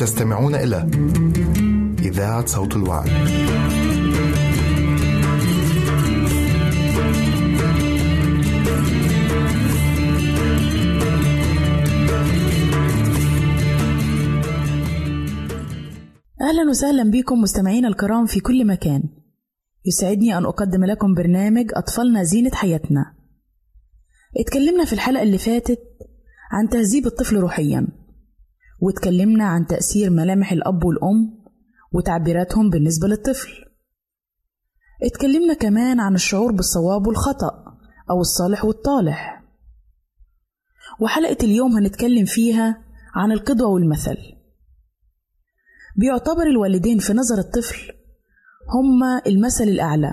تستمعون إلى إذاعة صوت الوعد. أهلا وسهلا بكم مستمعينا الكرام في كل مكان. يسعدني أن أقدم لكم برنامج أطفالنا زينة حياتنا. اتكلمنا في الحلقة اللي فاتت عن تهذيب الطفل روحيا. واتكلمنا عن تأثير ملامح الأب والأم وتعبيراتهم بالنسبة للطفل. اتكلمنا كمان عن الشعور بالصواب والخطأ أو الصالح والطالح. وحلقة اليوم هنتكلم فيها عن القدوة والمثل. بيعتبر الوالدين في نظر الطفل هما المثل الأعلى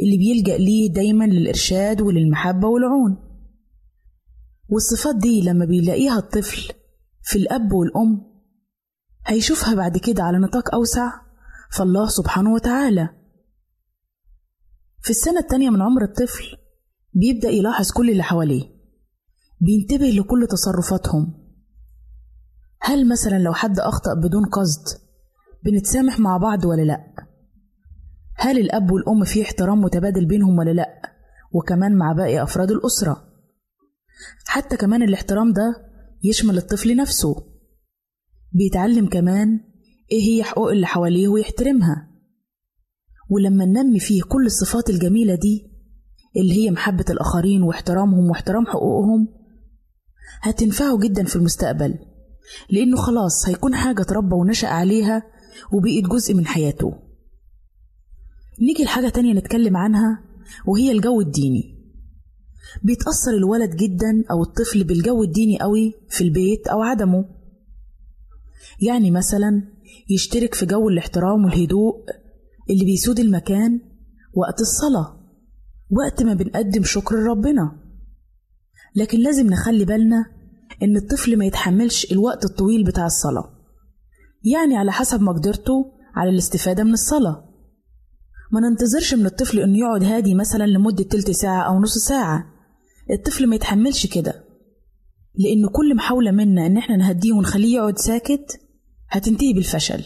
اللي بيلجأ ليه دايما للإرشاد وللمحبة والعون. والصفات دي لما بيلاقيها الطفل في الأب والأم هيشوفها بعد كده على نطاق أوسع؟ فالله سبحانه وتعالى. في السنة التانية من عمر الطفل بيبدأ يلاحظ كل اللي حواليه. بينتبه لكل تصرفاتهم. هل مثلا لو حد أخطأ بدون قصد بنتسامح مع بعض ولا لأ؟ هل الأب والأم في احترام متبادل بينهم ولا لأ؟ وكمان مع باقي أفراد الأسرة. حتى كمان الاحترام ده يشمل الطفل نفسه. بيتعلم كمان إيه هي حقوق اللي حواليه ويحترمها. ولما ننمي فيه كل الصفات الجميلة دي اللي هي محبة الآخرين واحترامهم واحترام حقوقهم هتنفعه جدا في المستقبل. لأنه خلاص هيكون حاجة تربى ونشأ عليها وبقيت جزء من حياته. نيجي لحاجة تانية نتكلم عنها وهي الجو الديني. بيتأثر الولد جدا أو الطفل بالجو الديني قوي في البيت أو عدمه. يعني مثلا يشترك في جو الاحترام والهدوء اللي بيسود المكان وقت الصلاة وقت ما بنقدم شكر لربنا لكن لازم نخلي بالنا إن الطفل ما يتحملش الوقت الطويل بتاع الصلاة. يعني على حسب مقدرته على الاستفادة من الصلاة. ما ننتظرش من الطفل إنه يقعد هادي مثلا لمدة تلت ساعة أو نص ساعة. الطفل ما يتحملش كده. لأن كل محاولة منا إن إحنا نهديه ونخليه يقعد ساكت هتنتهي بالفشل.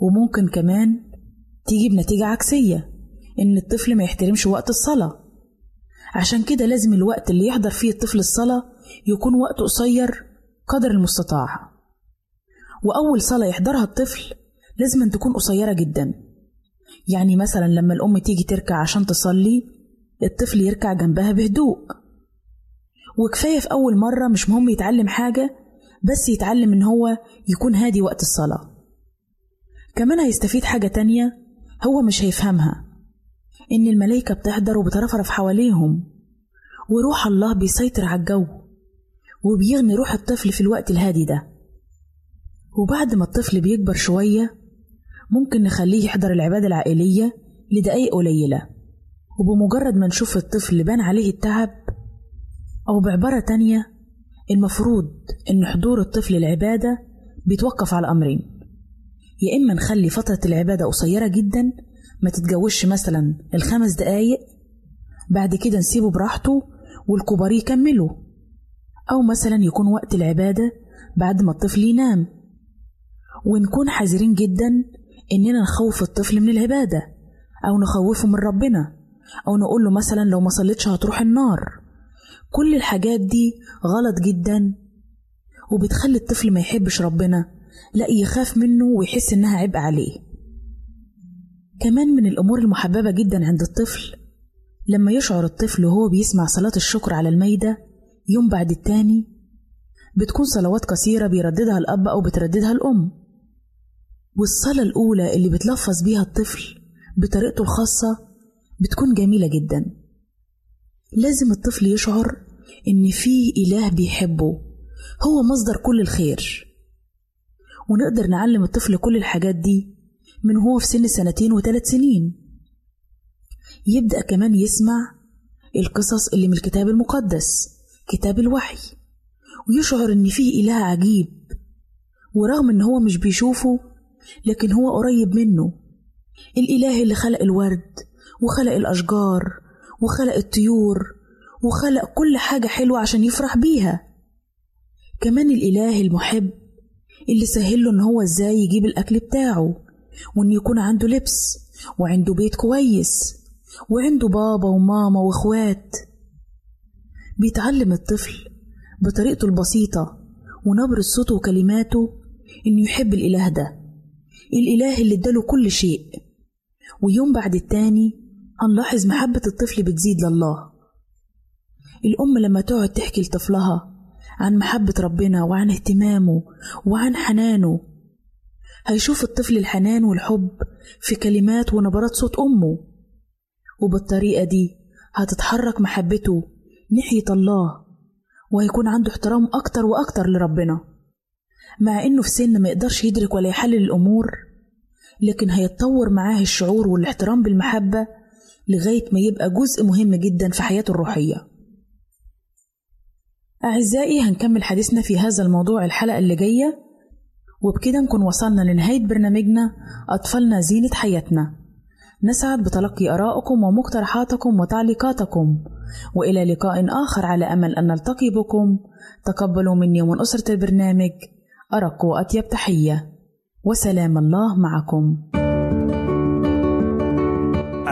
وممكن كمان تيجي بنتيجة عكسية إن الطفل ما يحترمش وقت الصلاة. عشان كده لازم الوقت اللي يحضر فيه الطفل الصلاة يكون وقت قصير قدر المستطاع. وأول صلاة يحضرها الطفل لازم تكون قصيرة جدا. يعني مثلا لما الأم تيجي تركع عشان تصلي الطفل يركع جنبها بهدوء. وكفاية في أول مرة مش مهم يتعلم حاجة بس يتعلم إن هو يكون هادي وقت الصلاة. كمان هيستفيد حاجة تانية هو مش هيفهمها إن الملايكة بتحضر وبترفرف حواليهم وروح الله بيسيطر على الجو وبيغني روح الطفل في الوقت الهادي ده. وبعد ما الطفل بيكبر شوية ممكن نخليه يحضر العبادة العائلية لدقايق قليلة. وبمجرد ما نشوف الطفل بان عليه التعب أو بعبارة تانية المفروض إن حضور الطفل العبادة بيتوقف على أمرين. يا إما نخلي فترة العبادة قصيرة جدا ما تتجوزش مثلا الخمس دقايق بعد كده نسيبه براحته والكبار يكملوا. أو مثلا يكون وقت العبادة بعد ما الطفل ينام. ونكون حذرين جدا إننا نخوف الطفل من العبادة أو نخوفه من ربنا. أو نقول له مثلا لو ما صليتش هتروح النار. كل الحاجات دي غلط جدا وبتخلي الطفل ما يحبش ربنا لا يخاف منه ويحس إنها عبء عليه. كمان من الأمور المحببة جدا عند الطفل لما يشعر الطفل وهو بيسمع صلاة الشكر على الميدة يوم بعد التاني بتكون صلوات قصيرة بيرددها الأب أو بترددها الأم. والصلاة الأولى اللي بتلفظ بيها الطفل بطريقته الخاصة بتكون جميلة جدا. لازم الطفل يشعر إن فيه إله بيحبه. هو مصدر كل الخير. ونقدر نعلم الطفل كل الحاجات دي من هو في سن سنتين وثلاث سنين. يبدأ كمان يسمع القصص اللي من الكتاب المقدس كتاب الوحي. ويشعر إن فيه إله عجيب. ورغم إن هو مش بيشوفه لكن هو قريب منه. الإله اللي خلق الورد وخلق الأشجار وخلق الطيور وخلق كل حاجة حلوة عشان يفرح بيها. كمان الإله المحب اللي سهله إن هو إزاي يجيب الأكل بتاعه وإن يكون عنده لبس وعنده بيت كويس وعنده بابا وماما وإخوات. بيتعلم الطفل بطريقته البسيطة ونبرة صوته وكلماته إنه يحب الإله ده الإله اللي إداله كل شيء. ويوم بعد التاني هنلاحظ محبة الطفل بتزيد لله. الأم لما تقعد تحكي لطفلها عن محبة ربنا وعن اهتمامه وعن حنانه هيشوف الطفل الحنان والحب في كلمات ونبرات صوت أمه. وبالطريقة دي هتتحرك محبته ناحية الله وهيكون عنده احترام أكتر وأكتر لربنا. مع إنه في سن ما يقدرش يدرك ولا يحلل الأمور لكن هيتطور معاه الشعور والاحترام بالمحبة لغاية ما يبقى جزء مهم جدا في حياته الروحية. أعزائي هنكمل حديثنا في هذا الموضوع الحلقة اللي جاية. وبكده نكون وصلنا لنهاية برنامجنا أطفالنا زينة حياتنا. نسعد بتلقي آرائكم ومقترحاتكم وتعليقاتكم. وإلى لقاء آخر على أمل أن نلتقي بكم. تقبلوا مني ومن أسرة البرنامج أرق وأطيب تحية. وسلام الله معكم.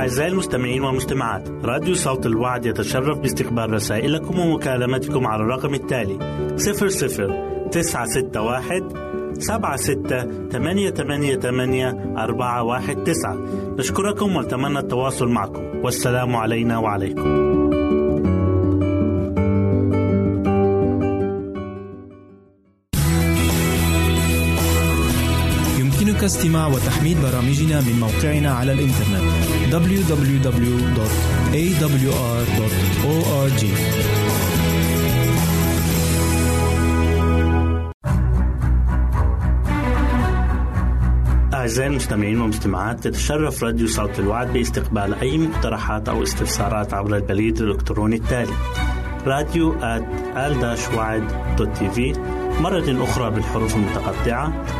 أعزائي المستمعين والمستمعات راديو صوت الوعد يتشرف باستقبال رسائلكم ومكالمتكم على الرقم التالي 00 961 سبعة ستة ثمانية ثمانية ثمانية أربعة واحد تسعة. نشكركم ونتمنى التواصل معكم. والسلام علينا وعليكم. يمكنك استماع وتحميل برامجنا من موقعنا على الإنترنت www.awr.org أعزائي المستمعين والمستمعات تتشرف راديو صوت الوعد باستقبال أي مقترحات أو استفسارات عبر البريد الإلكتروني التالي راديو في مرة أخرى بالحروف المتقطعة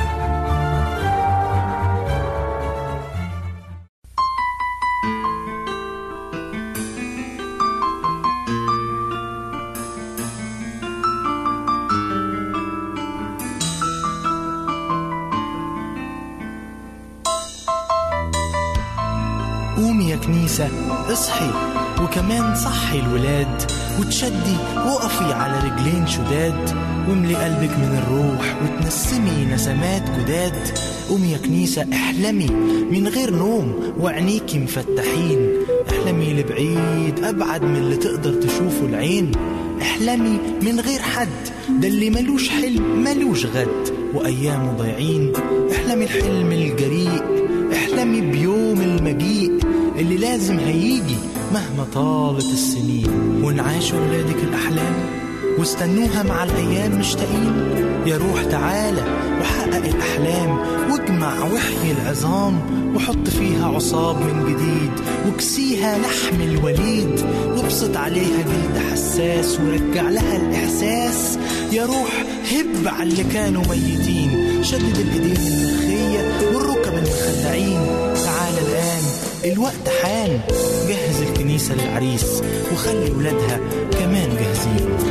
صحي الولاد وتشدي وقفي على رجلين شداد واملي قلبك من الروح وتنسمي نسمات جداد. قومي يا كنيسة احلمي من غير نوم وعينيكي مفتحين. احلمي لبعيد أبعد من اللي تقدر تشوفه العين. احلمي من غير حد ده اللي ملوش حلم ملوش غد. وأيامه ضايعين احلمي الحلم الجريء. احلمي بيوم المجيء اللي لازم هيجي. مهما طالت السنين ونعاشوا ولادك الأحلام واستنوها مع الأيام مشتاقين. يا روح تعالى وحقق الأحلام واجمع وحي العظام وحط فيها عصاب من جديد وكسيها لحم الوليد. وابسط عليها جلد حساس ورجع لها الإحساس. يا روح هب على اللي كانوا ميتين. شدد الإيدين المخية والركب المخلعين. تعال الآن الوقت حان. للعريس وخلي ولادها كمان جاهزين.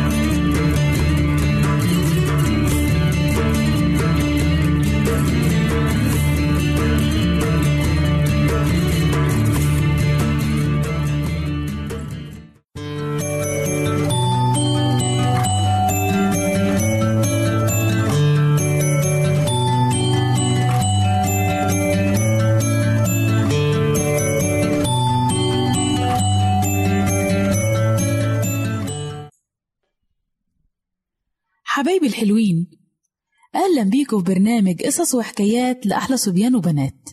بيكم في برنامج قصص وحكايات لأحلى صبيان وبنات.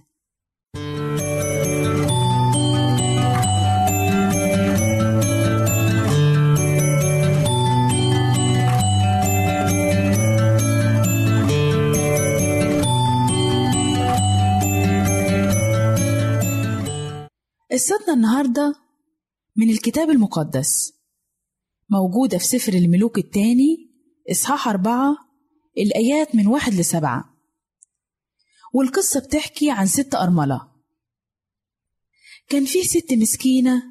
قصتنا النهاردة من الكتاب المقدس موجودة في سفر الملوك الثاني إصحاح أربعة الآيات من واحد لسبعة. والقصة بتحكي عن ست أرملة. كان فيه ست مسكينة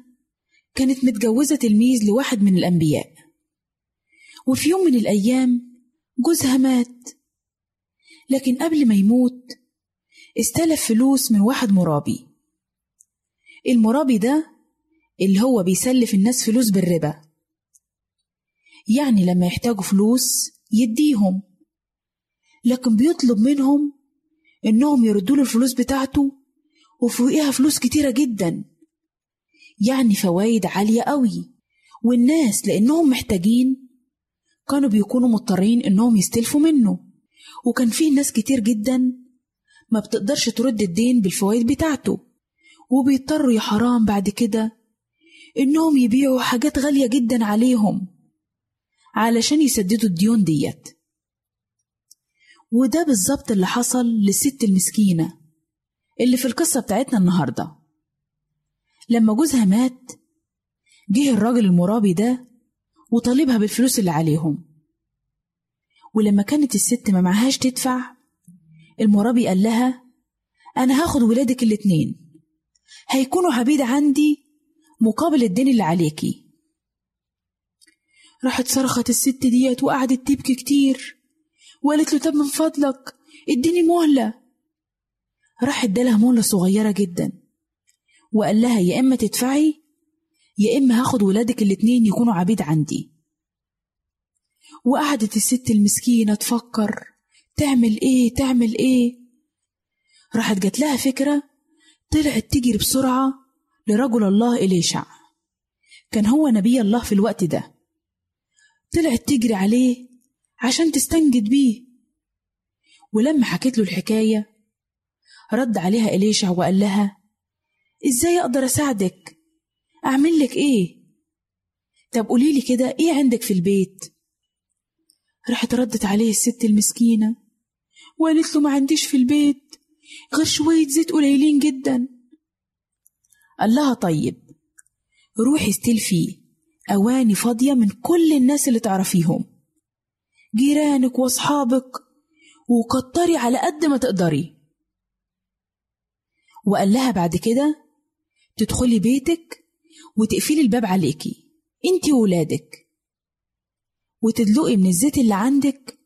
كانت متجوزة تلميذ لواحد من الأنبياء. وفي يوم من الأيام جوزها مات. لكن قبل ما يموت استلف فلوس من واحد مرابي. المرابي ده اللي هو بيسلف الناس فلوس بالربا. يعني لما يحتاجوا فلوس يديهم. لكن بيطلب منهم إنهم يردوا له الفلوس بتاعته وفوقيها فلوس كتيرة جدا. يعني فوايد عالية قوي. والناس لأنهم محتاجين كانوا بيكونوا مضطرين إنهم يستلفوا منه. وكان فيه ناس كتير جدا ما بتقدرش ترد الدين بالفوائد بتاعته. وبيضطروا يا حرام بعد كده إنهم يبيعوا حاجات غالية جدا عليهم علشان يسددوا الديون ديت. وده بالظبط اللي حصل للست المسكينة اللي في القصة بتاعتنا النهاردة. لما جوزها مات جه الراجل المرابي ده وطالبها بالفلوس اللي عليهم. ولما كانت الست ما معهاش تدفع المرابي قال لها أنا هاخد ولادك الاتنين. هيكونوا عبيد عندي مقابل الدين اللي عليكي. راحت صرخت الست ديت وقعدت تبكي كتير. وقالت له طب من فضلك اديني مهلة. راح ادالها مهلة صغيرة جدا. وقال لها يا إما تدفعي يا إما هاخد ولادك الاتنين يكونوا عبيد عندي. وقعدت الست المسكينة تفكر تعمل إيه تعمل إيه؟ راحت جات لها فكرة طلعت تجري بسرعة لرجل الله إليشع. كان هو نبي الله في الوقت ده. طلعت تجري عليه عشان تستنجد بيه. ولما حكيت له الحكاية رد عليها إليشع وقال لها إزاي أقدر أساعدك؟ أعمل لك إيه؟ طب قوليلي كده إيه عندك في البيت؟ راحت ردت عليه الست المسكينة وقالت له ما عنديش في البيت غير شوية زيت قليلين جدا. قال لها طيب روحي استلفي أواني فاضية من كل الناس اللي تعرفيهم. جيرانك وأصحابك وكتري على قد ما تقدري. وقال لها بعد كده تدخلي بيتك وتقفلي الباب عليكي انتي وولادك. وتدلقي من الزيت اللي عندك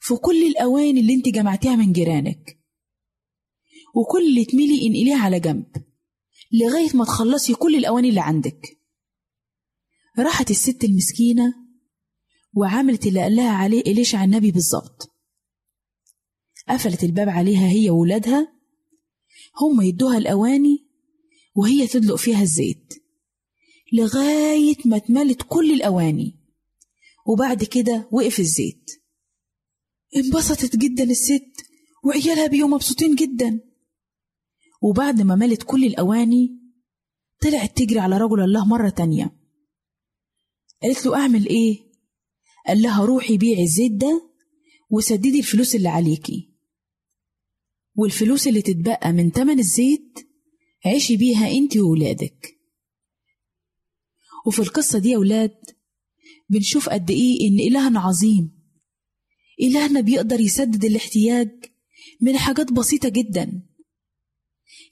في كل الأواني اللي انت جمعتيها من جيرانك. وكل اللي تميلي انقليها على جنب لغاية ما تخلصي كل الأواني اللي عندك. راحت الست المسكينة وعملت اللي قالها عليه إليشع النبي بالظبط قفلت الباب عليها هي وولادها هم يدوها الأواني وهي تدلق فيها الزيت لغاية ما اتملت كل الأواني وبعد كده وقف الزيت. انبسطت جدا الست وعيالها بيهم مبسوطين جدا. وبعد ما ملت كل الأواني طلعت تجري على رجل الله مرة تانية. قالت له أعمل إيه؟ قال لها روحي بيعي الزيت ده وسددي الفلوس اللي عليكي. والفلوس اللي تتبقى من تمن الزيت عيشي بيها انت وولادك. وفي القصة دي يا ولاد بنشوف قد إيه ان إلهنا عظيم. إلهنا بيقدر يسدد الاحتياج من حاجات بسيطة جدا.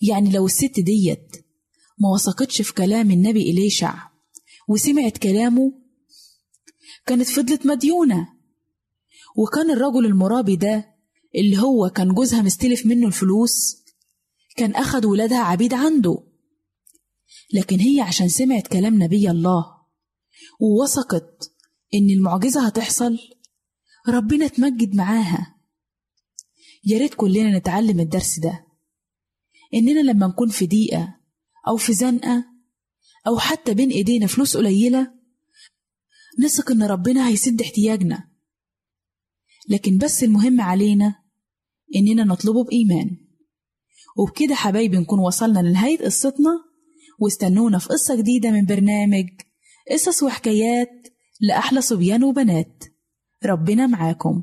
يعني لو الست ديت ما وثقتش في كلام النبي إليشع وسمعت كلامه كانت فضلت مديونة. وكان الرجل المرابي ده اللي هو كان جوزها مستلف منه الفلوس كان أخد ولادها عبيد عنده. لكن هي عشان سمعت كلام نبي الله ووثقت إن المعجزة هتحصل ربنا اتمجد معاها. يا ريت كلنا نتعلم الدرس ده. إننا لما نكون في ضيقة أو في زنقة أو حتى بين إيدينا فلوس قليلة نثق إن ربنا هيسد احتياجنا. لكن بس المهم علينا إننا نطلبه بإيمان. وبكده حبايبي نكون وصلنا لنهاية قصتنا. واستنونا في قصة جديدة من برنامج قصص وحكايات لأحلى صبيان وبنات. ربنا معاكم.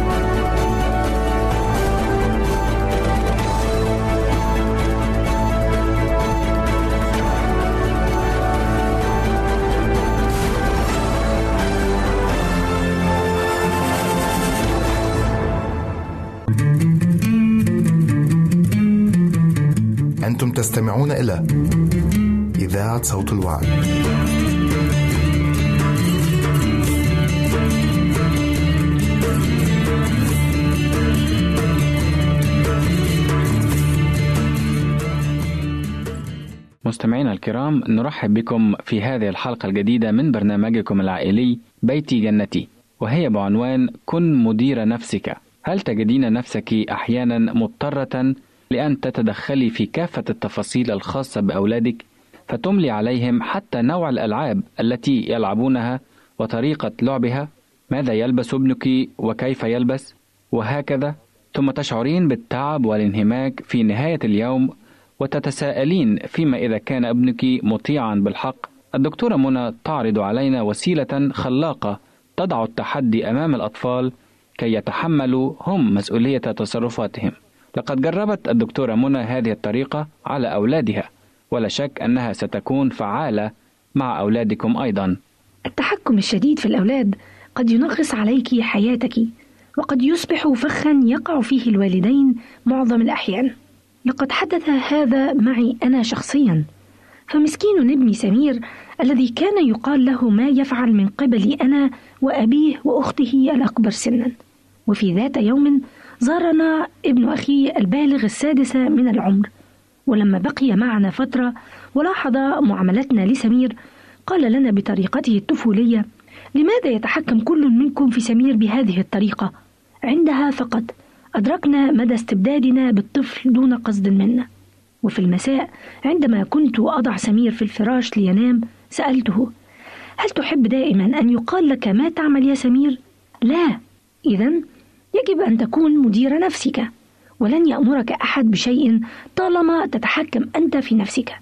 أنتم تستمعون إلى إذاعة صوت الوعد. مستمعينا الكرام نرحب بكم في هذه الحلقة الجديدة من برنامجكم العائلي بيتي جنتي وهي بعنوان كن مدير نفسك هل تجدين نفسك أحيانا مضطرة لأن تتدخلي في كافة التفاصيل الخاصة بأولادك فتملي عليهم حتى نوع الألعاب التي يلعبونها وطريقة لعبها ماذا يلبس ابنك وكيف يلبس وهكذا. ثم تشعرين بالتعب والانهماك في نهاية اليوم وتتساءلين فيما إذا كان ابنك مطيعا بالحق. الدكتورة منى تعرض علينا وسيلة خلاقة تضع التحدي أمام الأطفال كي يتحملوا هم مسؤولية تصرفاتهم. لقد جربت الدكتورة منى هذه الطريقة على أولادها ولا شك أنها ستكون فعالة مع أولادكم أيضا. التحكم الشديد في الأولاد قد ينغص عليك حياتك وقد يصبح فخا يقع فيه الوالدين معظم الأحيان. لقد حدث هذا معي أنا شخصيا. فمسكين ابني سمير الذي كان يقال له ما يفعل من قبلي أنا وأبيه وأخته الأكبر سنا. وفي ذات يوم زارنا ابن أخي البالغ السادسة من العمر. ولما بقي معنا فترة ولاحظ معاملتنا لسمير قال لنا بطريقته الطفولية لماذا يتحكم كل منكم في سمير بهذه الطريقة؟ عندها فقط أدركنا مدى استبدادنا بالطفل دون قصد منا. وفي المساء عندما كنت أضع سمير في الفراش لينام سألته هل تحب دائما أن يقال لك ما تعمل يا سمير؟ لا إذا يجب أن تكون مدير نفسك ولن يأمرك أحد بشيء طالما تتحكم أنت في نفسك.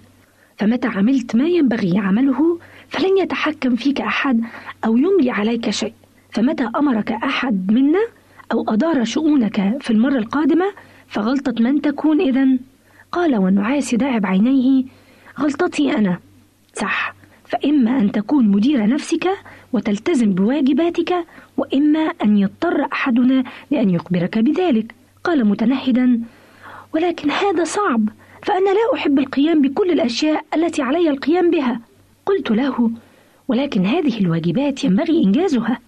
فمتى عملت ما ينبغي عمله فلن يتحكم فيك أحد أو يملي عليك شيء. فمتى أمرك أحد منا أو أدار شؤونك في المرة القادمة فغلطة من تكون إذا؟ قال والنعاس داعب عينيه غلطتي أنا. صح فإما أن تكون مدير نفسك وتلتزم بواجباتك وإما أن يضطر أحدنا لأن يخبرك بذلك. قال متنهدا ولكن هذا صعب فأنا لا أحب القيام بكل الأشياء التي علي القيام بها. قلت له ولكن هذه الواجبات ينبغي إنجازها.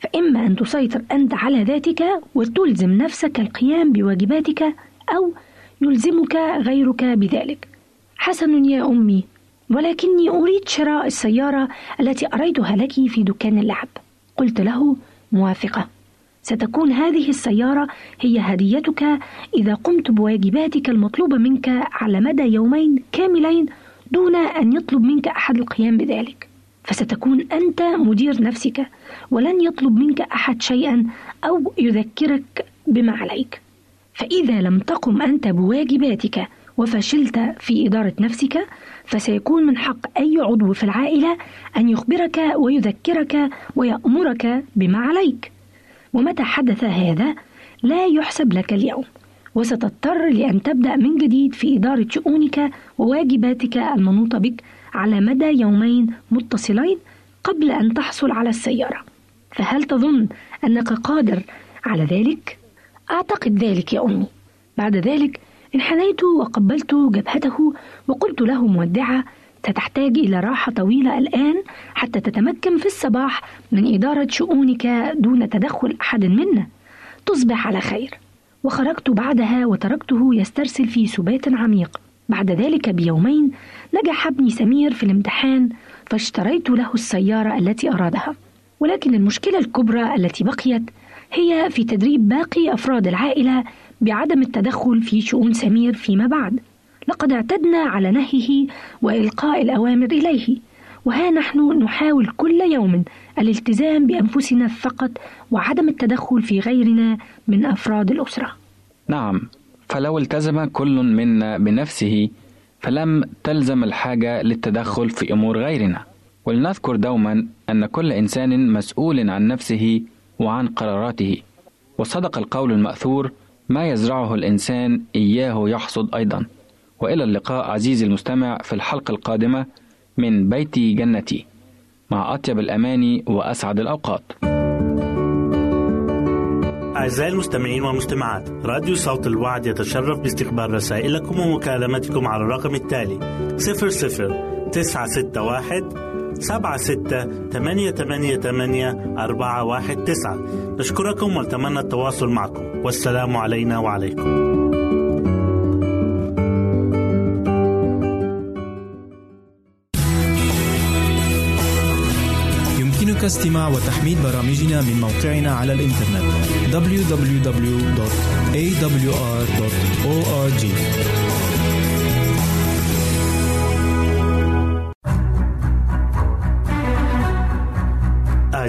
فإما أن تسيطر أنت على ذاتك وتلزم نفسك القيام بواجباتك أو يلزمك غيرك بذلك. حسن يا أمي. ولكني أريد شراء السيارة التي أريتها لك في دكان اللعب. قلت له موافقة. ستكون هذه السيارة هي هديتك إذا قمت بواجباتك المطلوبة منك على مدى يومين كاملين دون أن يطلب منك أحد القيام بذلك. فستكون أنت مدير نفسك ولن يطلب منك أحد شيئا أو يذكرك بما عليك. فإذا لم تقم أنت بواجباتك وفشلت في إدارة نفسك فسيكون من حق أي عضو في العائلة أن يخبرك ويذكرك ويأمرك بما عليك. ومتى حدث هذا؟ لا يحسب لك اليوم. وستضطر لأن تبدأ من جديد في إدارة شؤونك وواجباتك المنوطة بك على مدى يومين متصلين قبل أن تحصل على السيارة. فهل تظن أنك قادر على ذلك؟ أعتقد ذلك يا أمي. بعد ذلك انحنيت وقبلت جبهته وقلت له مودعة ستحتاج إلى راحة طويلة الآن حتى تتمكن في الصباح من إدارة شؤونك دون تدخل أحد منا. تصبح على خير. وخرجت بعدها وتركته يسترسل في سبات عميق. بعد ذلك بيومين نجح ابني سمير في الامتحان فاشتريت له السيارة التي أرادها. ولكن المشكلة الكبرى التي بقيت هي في تدريب باقي أفراد العائلة بعدم التدخل في شؤون سمير فيما بعد. لقد اعتدنا على نهيه وإلقاء الأوامر إليه. وها نحن نحاول كل يوم الالتزام بأنفسنا فقط وعدم التدخل في غيرنا من أفراد الأسرة. نعم فلو التزم كل منا بنفسه فلم تلزم الحاجة للتدخل في أمور غيرنا. ولنذكر دوما أن كل إنسان مسؤول عن نفسه وعن قراراته. وصدق القول المأثور ما يزرعه الإنسان إياه يحصد أيضا. وإلى اللقاء عزيزي المستمع في الحلقة القادمة من بيتي جنتي مع أطيب الأماني وأسعد الأوقات. أعزائي المستمعين والمستمعات راديو صوت الوعد يتشرف باستقبال رسائلكم ومكالمتكم على الرقم التالي 00 961 سبعة ستة ثمانية ثمانية ثمانية أربعة واحد تسعة. نشكركم ونتمنى التواصل معكم. والسلام علينا وعليكم. يمكنك استماع وتحميل برامجنا من موقعنا على الإنترنت www.awr.org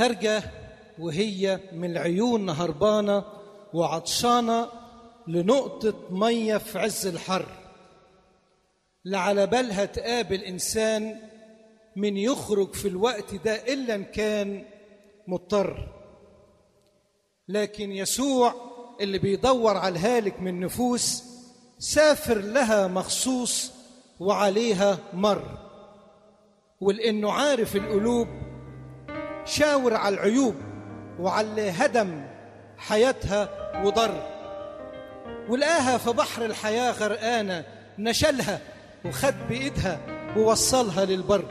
خارجة وهي من العيون هربانة وعطشانة لنقطة مية في عز الحر. لعلى بالها تقابل إنسان من يخرج في الوقت ده إلا إن كان مضطر. لكن يسوع اللي بيدور على الهالك من نفوس سافر لها مخصوص وعليها مر. ولأنه عارف القلوب شاور على العيوب وعلى اللي هدم حياتها وضر. ولقاها في بحر الحياة غرقانة نشلها وخد بإيدها ووصلها للبر.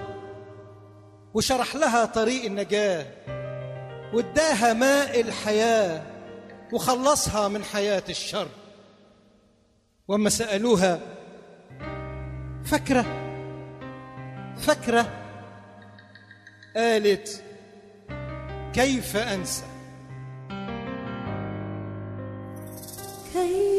وشرح لها طريق النجاة واداها ماء الحياة وخلصها من حياة الشر. وما سألوها فكرة فكرة؟ قالت كيف أنسى؟ كيف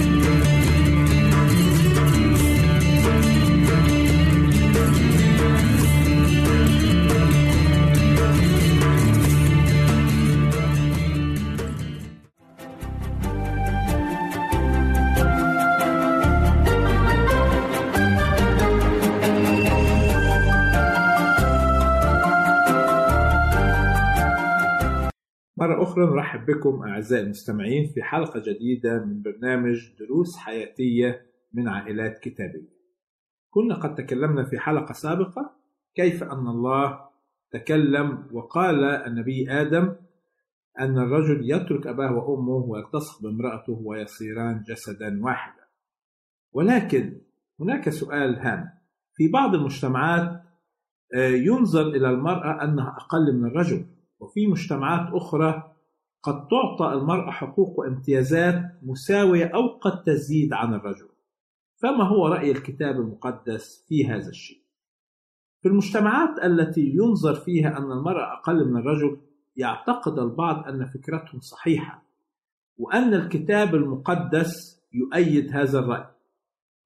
مرة أخرى نرحب بكم أعزائي المستمعين في حلقة جديدة من برنامج دروس حياتية من عائلات كتابية. كنا قد تكلمنا في حلقة سابقة كيف أن الله تكلم وقال النبي آدم أن الرجل يترك أباه وأمه ويلتصق بامرأته ويصيران جسدا واحدا. ولكن هناك سؤال هام في بعض المجتمعات ينظر إلى المرأة أنها أقل من الرجل وفي مجتمعات أخرى قد تعطى المرأة حقوق وامتيازات مساوية أو قد تزيد عن الرجل فما هو رأي الكتاب المقدس في هذا الشيء؟ في المجتمعات التي ينظر فيها أن المرأة أقل من الرجل يعتقد البعض أن فكرتهم صحيحة وأن الكتاب المقدس يؤيد هذا الرأي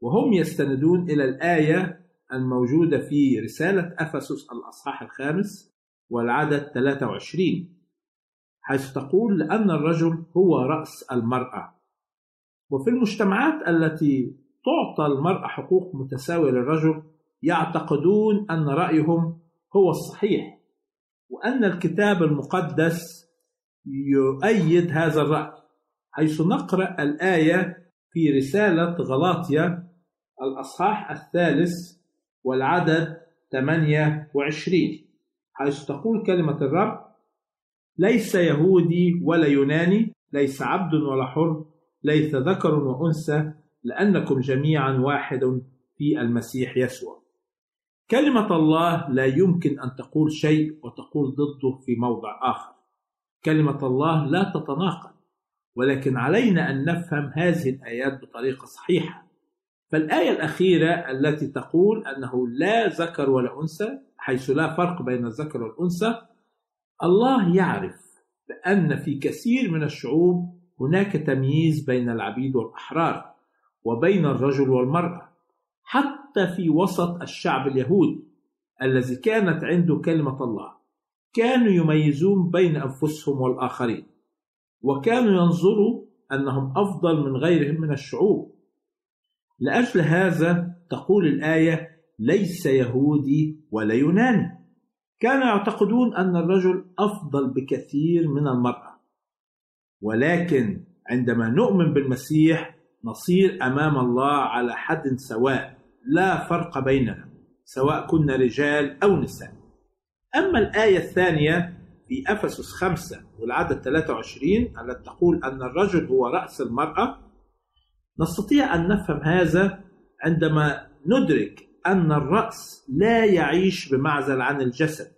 وهم يستندون إلى الآية الموجودة في رسالة أفسس الأصحاح الخامس والعدد 23 حيث تقول لأن الرجل هو رأس المرأة. وفي المجتمعات التي تعطى المرأة حقوق متساوية للرجل يعتقدون أن رأيهم هو الصحيح وأن الكتاب المقدس يؤيد هذا الرأي حيث نقرأ الآية في رسالة غلاطيا الأصحاح الثالث والعدد 28 حيث تقول كلمة الرب ليس يهودي ولا يوناني ليس عبد ولا حر ليس ذكر وأنثى لأنكم جميعا واحد في المسيح يسوع. كلمة الله لا يمكن أن تقول شيء وتقول ضده في موضع آخر. كلمة الله لا تتناقض ولكن علينا أن نفهم هذه الآيات بطريقة صحيحة. فالآية الأخيرة التي تقول أنه لا ذكر ولا أنثى حيث لا فرق بين الذكر والأنثى الله يعرف بأن في كثير من الشعوب هناك تمييز بين العبيد والأحرار وبين الرجل والمرأة حتى في وسط الشعب اليهودي الذي كانت عنده كلمة الله كانوا يميزون بين أنفسهم والآخرين وكانوا ينظروا أنهم أفضل من غيرهم من الشعوب. لأجل هذا تقول الآية ليس يهودي ولا يوناني. كانوا يعتقدون أن الرجل أفضل بكثير من المرأة. ولكن عندما نؤمن بالمسيح نصير أمام الله على حد سواء لا فرق بيننا سواء كنا رجال أو نساء. أما الآية الثانية في أفسس خمسة والعدد 23 التي تقول أن الرجل هو رأس المرأة نستطيع أن نفهم هذا عندما ندرك أن الرأس لا يعيش بمعزل عن الجسد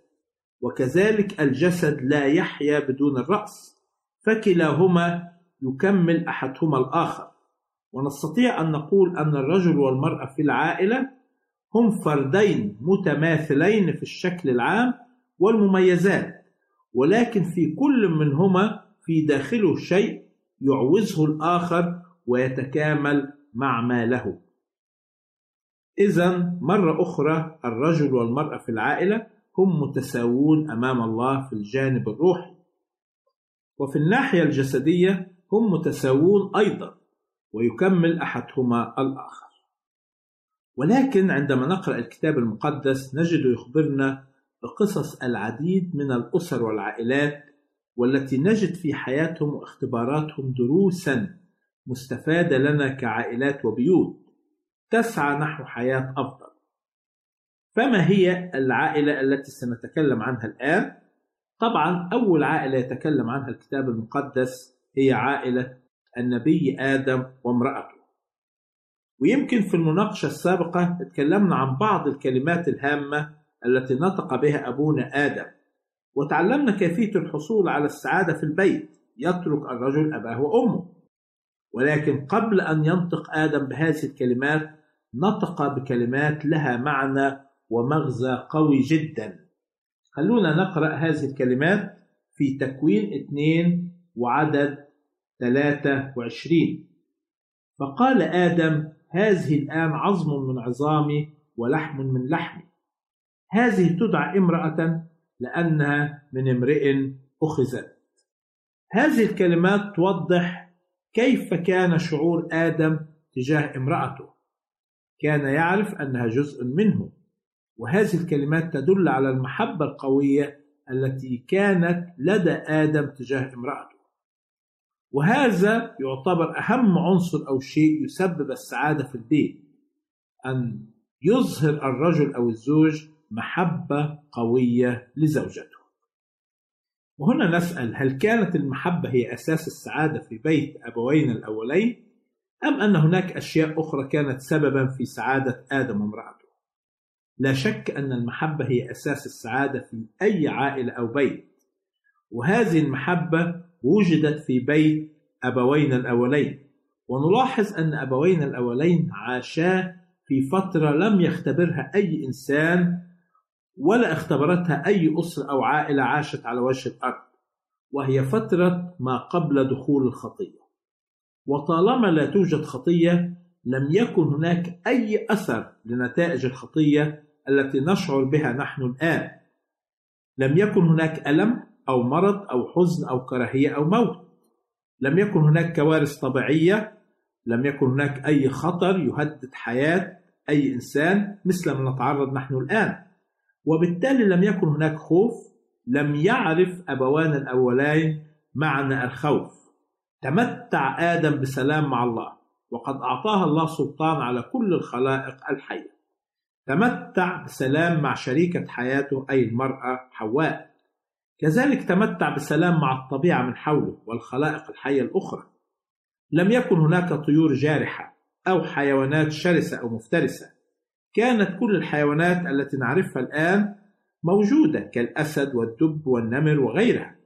وكذلك الجسد لا يحيا بدون الرأس فكلاهما يكمل أحدهما الآخر. ونستطيع أن نقول أن الرجل والمرأة في العائلة هم فردين متماثلين في الشكل العام والمميزات ولكن في كل منهما في داخله شيء يعوزه الآخر ويتكامل مع ما له. إذا مرة أخرى الرجل والمرأة في العائلة هم متساوون أمام الله في الجانب الروحي. وفي الناحية الجسدية هم متساوون أيضا ويكمل أحدهما الآخر. ولكن عندما نقرأ الكتاب المقدس نجد يخبرنا بقصص العديد من الأسر والعائلات والتي نجد في حياتهم واختباراتهم دروسا مستفادة لنا كعائلات وبيوت تسعى نحو حياة أفضل. فما هي العائلة التي سنتكلم عنها الآن؟ طبعا أول عائلة يتكلم عنها الكتاب المقدس هي عائلة النبي آدم وامرأته. ويمكن في المناقشة السابقة تكلمنا عن بعض الكلمات الهامة التي نطق بها أبونا آدم وتعلمنا كيفية الحصول على السعادة في البيت يترك الرجل أباه وأمه. ولكن قبل أن ينطق آدم بهذه الكلمات نطق بكلمات لها معنى ومغزى قوي جدا. خلونا نقرأ هذه الكلمات في تكوين اثنين وعدد 23 فقال آدم هذه الآن عظم من عظامي ولحم من لحمي. هذه تدعى امرأة لأنها من امرئ أخذت. هذه الكلمات توضح كيف كان شعور آدم تجاه امرأته؟ كان يعرف أنها جزء منه وهذه الكلمات تدل على المحبة القوية التي كانت لدى آدم تجاه امرأته. وهذا يعتبر أهم عنصر أو شيء يسبب السعادة في البيت أن يظهر الرجل أو الزوج محبة قوية لزوجته. وهنا نسأل هل كانت المحبة هي أساس السعادة في بيت أبوين الأولين أم أن هناك أشياء أخرى كانت سببا في سعادة آدم وامرأته؟ لا شك أن المحبة هي أساس السعادة في أي عائلة أو بيت وهذه المحبة وجدت في بيت أبوين الأولين. ونلاحظ أن أبوين الأولين عاشا في فترة لم يختبرها أي إنسان ولا اختبرتها أي أسرة أو عائلة عاشت على وجه الأرض وهي فترة ما قبل دخول الخطية. وطالما لا توجد خطية لم يكن هناك أي أثر لنتائج الخطية التي نشعر بها نحن الآن. لم يكن هناك ألم أو مرض أو حزن أو كراهية أو موت. لم يكن هناك كوارث طبيعية. لم يكن هناك أي خطر يهدد حياة أي إنسان مثل ما نتعرض نحن الآن. وبالتالي لم يكن هناك خوف لم يعرف أبوان الأولين معنى الخوف. تمتع آدم بسلام مع الله وقد أعطاها الله سلطان على كل الخلائق الحية. تمتع بسلام مع شريكة حياته أي المرأة حواء. كذلك تمتع بسلام مع الطبيعة من حوله والخلائق الحية الأخرى. لم يكن هناك طيور جارحة أو حيوانات شرسة أو مفترسة. كانت كل الحيوانات التي نعرفها الآن موجودة كالأسد والدب والنمر وغيرها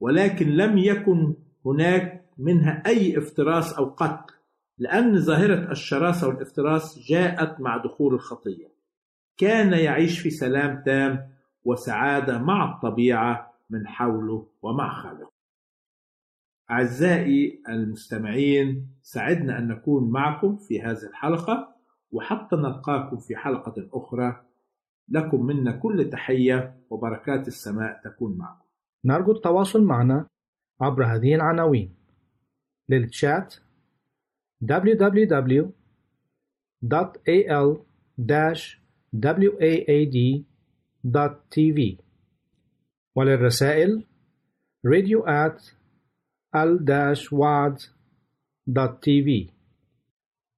ولكن لم يكن هناك منها أي افتراس أو قتل لأن ظاهرة الشراسة والافتراس جاءت مع دخول الخطية. كان يعيش في سلام تام وسعادة مع الطبيعة من حوله ومع خالقه. أعزائي المستمعين سعدنا أن نكون معكم في هذه الحلقة. وحتى نلقاكم في حلقة أخرى. لكم منا كل تحية وبركات السماء تكون معكم. نرجو التواصل معنا عبر هذه العناوين. للتشات www.al-waad.tv وللرسائل radio at al-waad.tv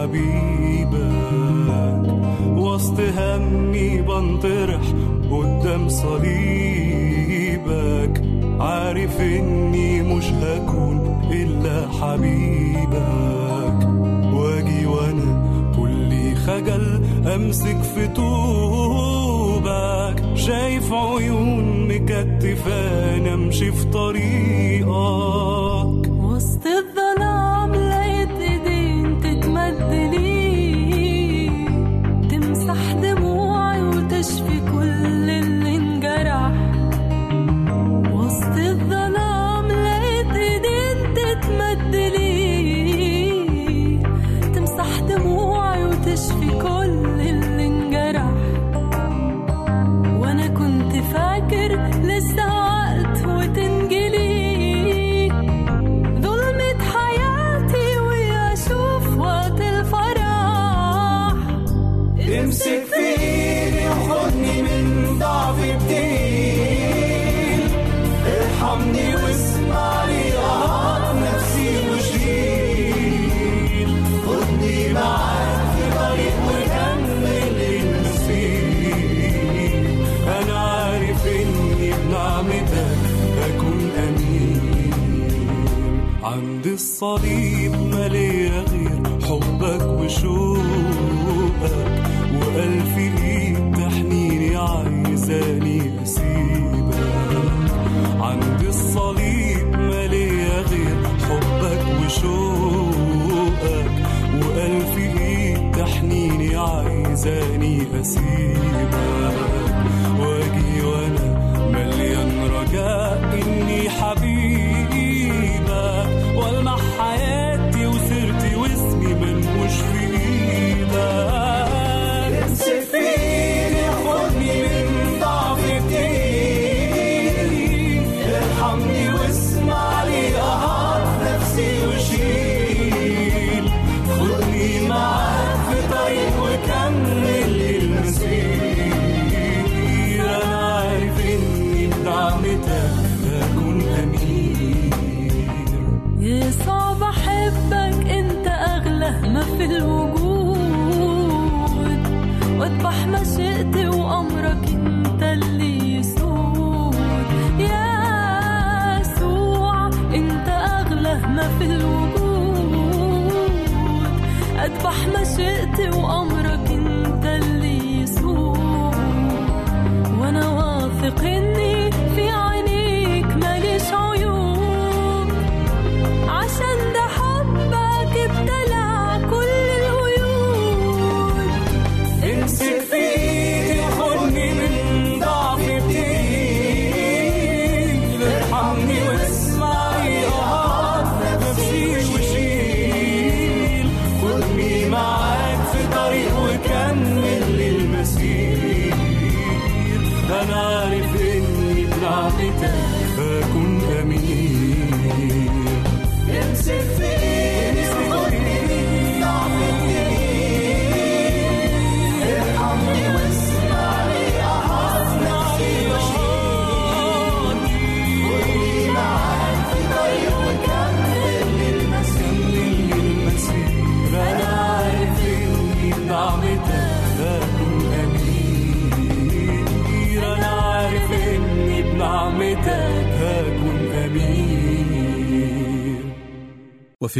حبيبك. وسط همي بنطرح قدام صليبك. عارف إني مش هكون إلا حبيبك. وأجي وأنا كلي خجل أمسك في طول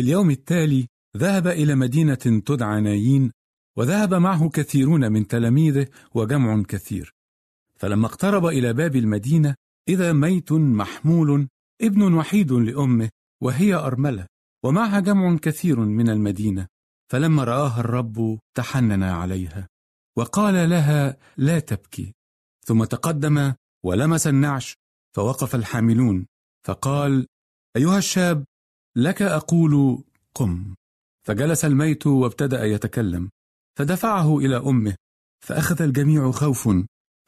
وفي اليوم التالي ذهب إلى مدينة تدعى نايين وذهب معه كثيرون من تلاميذه وجمع كثير. فلما اقترب إلى باب المدينة إذا ميت محمول ابن وحيد لأمه وهي أرملة ومعها جمع كثير من المدينة. فلما رآها الرب تحنن عليها وقال لها لا تبكي. ثم تقدم ولمس النعش. فوقف الحاملون فقال أيها الشاب لك أقول قم. فجلس الميت وابتدأ يتكلم. فدفعه إلى أمه فأخذ الجميع خوف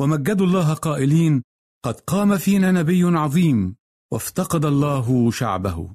ومجدوا الله قائلين قد قام فينا نبي عظيم وافتقد الله شعبه.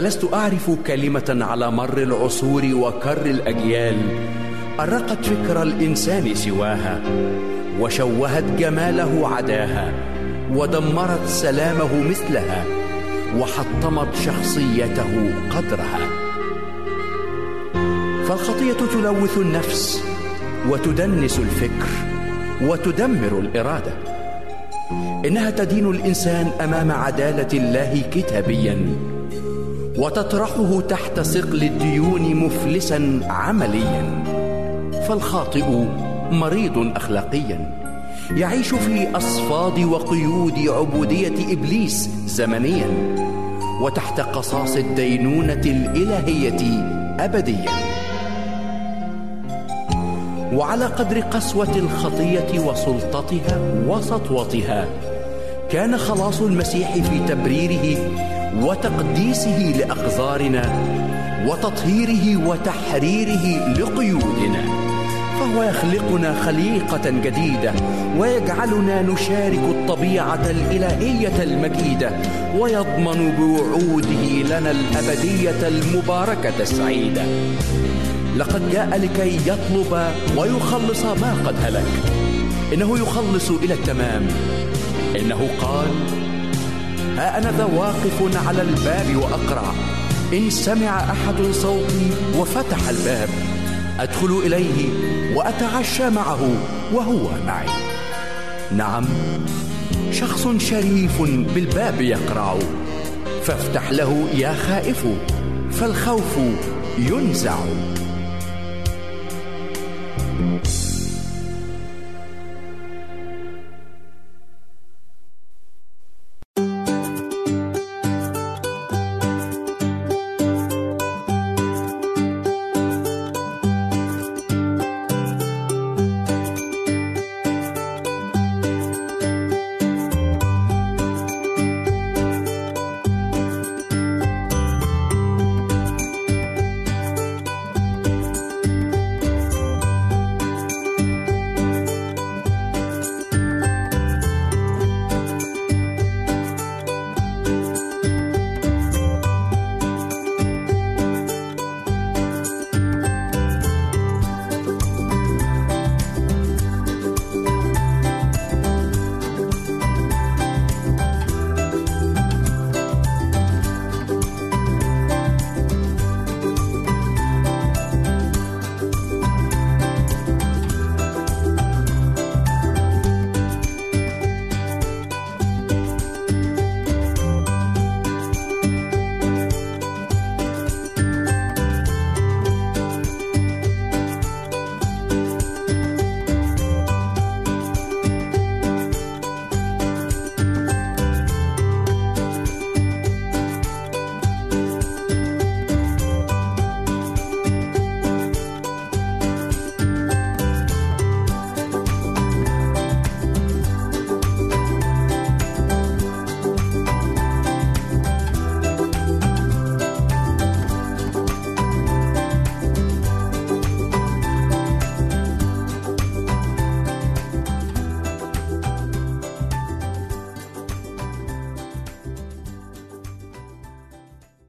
فلست أعرف كلمة على مر العصور وكر الأجيال. أرقت فكر الإنسان سواها وشوهت جماله عداها ودمرت سلامه مثلها وحطمت شخصيته قدرها. فالخطية تلوث النفس وتدنس الفكر وتدمر الإرادة. إنها تدين الإنسان أمام عدالة الله كتابيا. وتطرحه تحت ثقل الديون مفلسا عمليا. فالخاطئ مريض اخلاقيا. يعيش في أصفاد وقيود عبودية إبليس زمنيا. وتحت قصاص الدينونة الإلهية ابديا. وعلى قدر قسوة الخطية وسلطتها وسطوتها كان خلاص المسيح في تبريره وتقديسه لأقذارنا وتطهيره وتحريره لقيودنا. فهو يخلقنا خليقة جديدة ويجعلنا نشارك الطبيعة الإلهية المجيدة ويضمن بوعوده لنا الأبدية المباركة السعيدة. لقد جاء لكي يطلب ويخلص ما قد هلك. إنه يخلص إلى التمام. إنه قال أنا ذا واقف على الباب وأقرع إن سمع أحد صوتي وفتح الباب. أدخل إليه وأتعشى معه وهو معي. نعم شخص شريف بالباب يقرع فافتح له يا خائف فالخوف ينزع.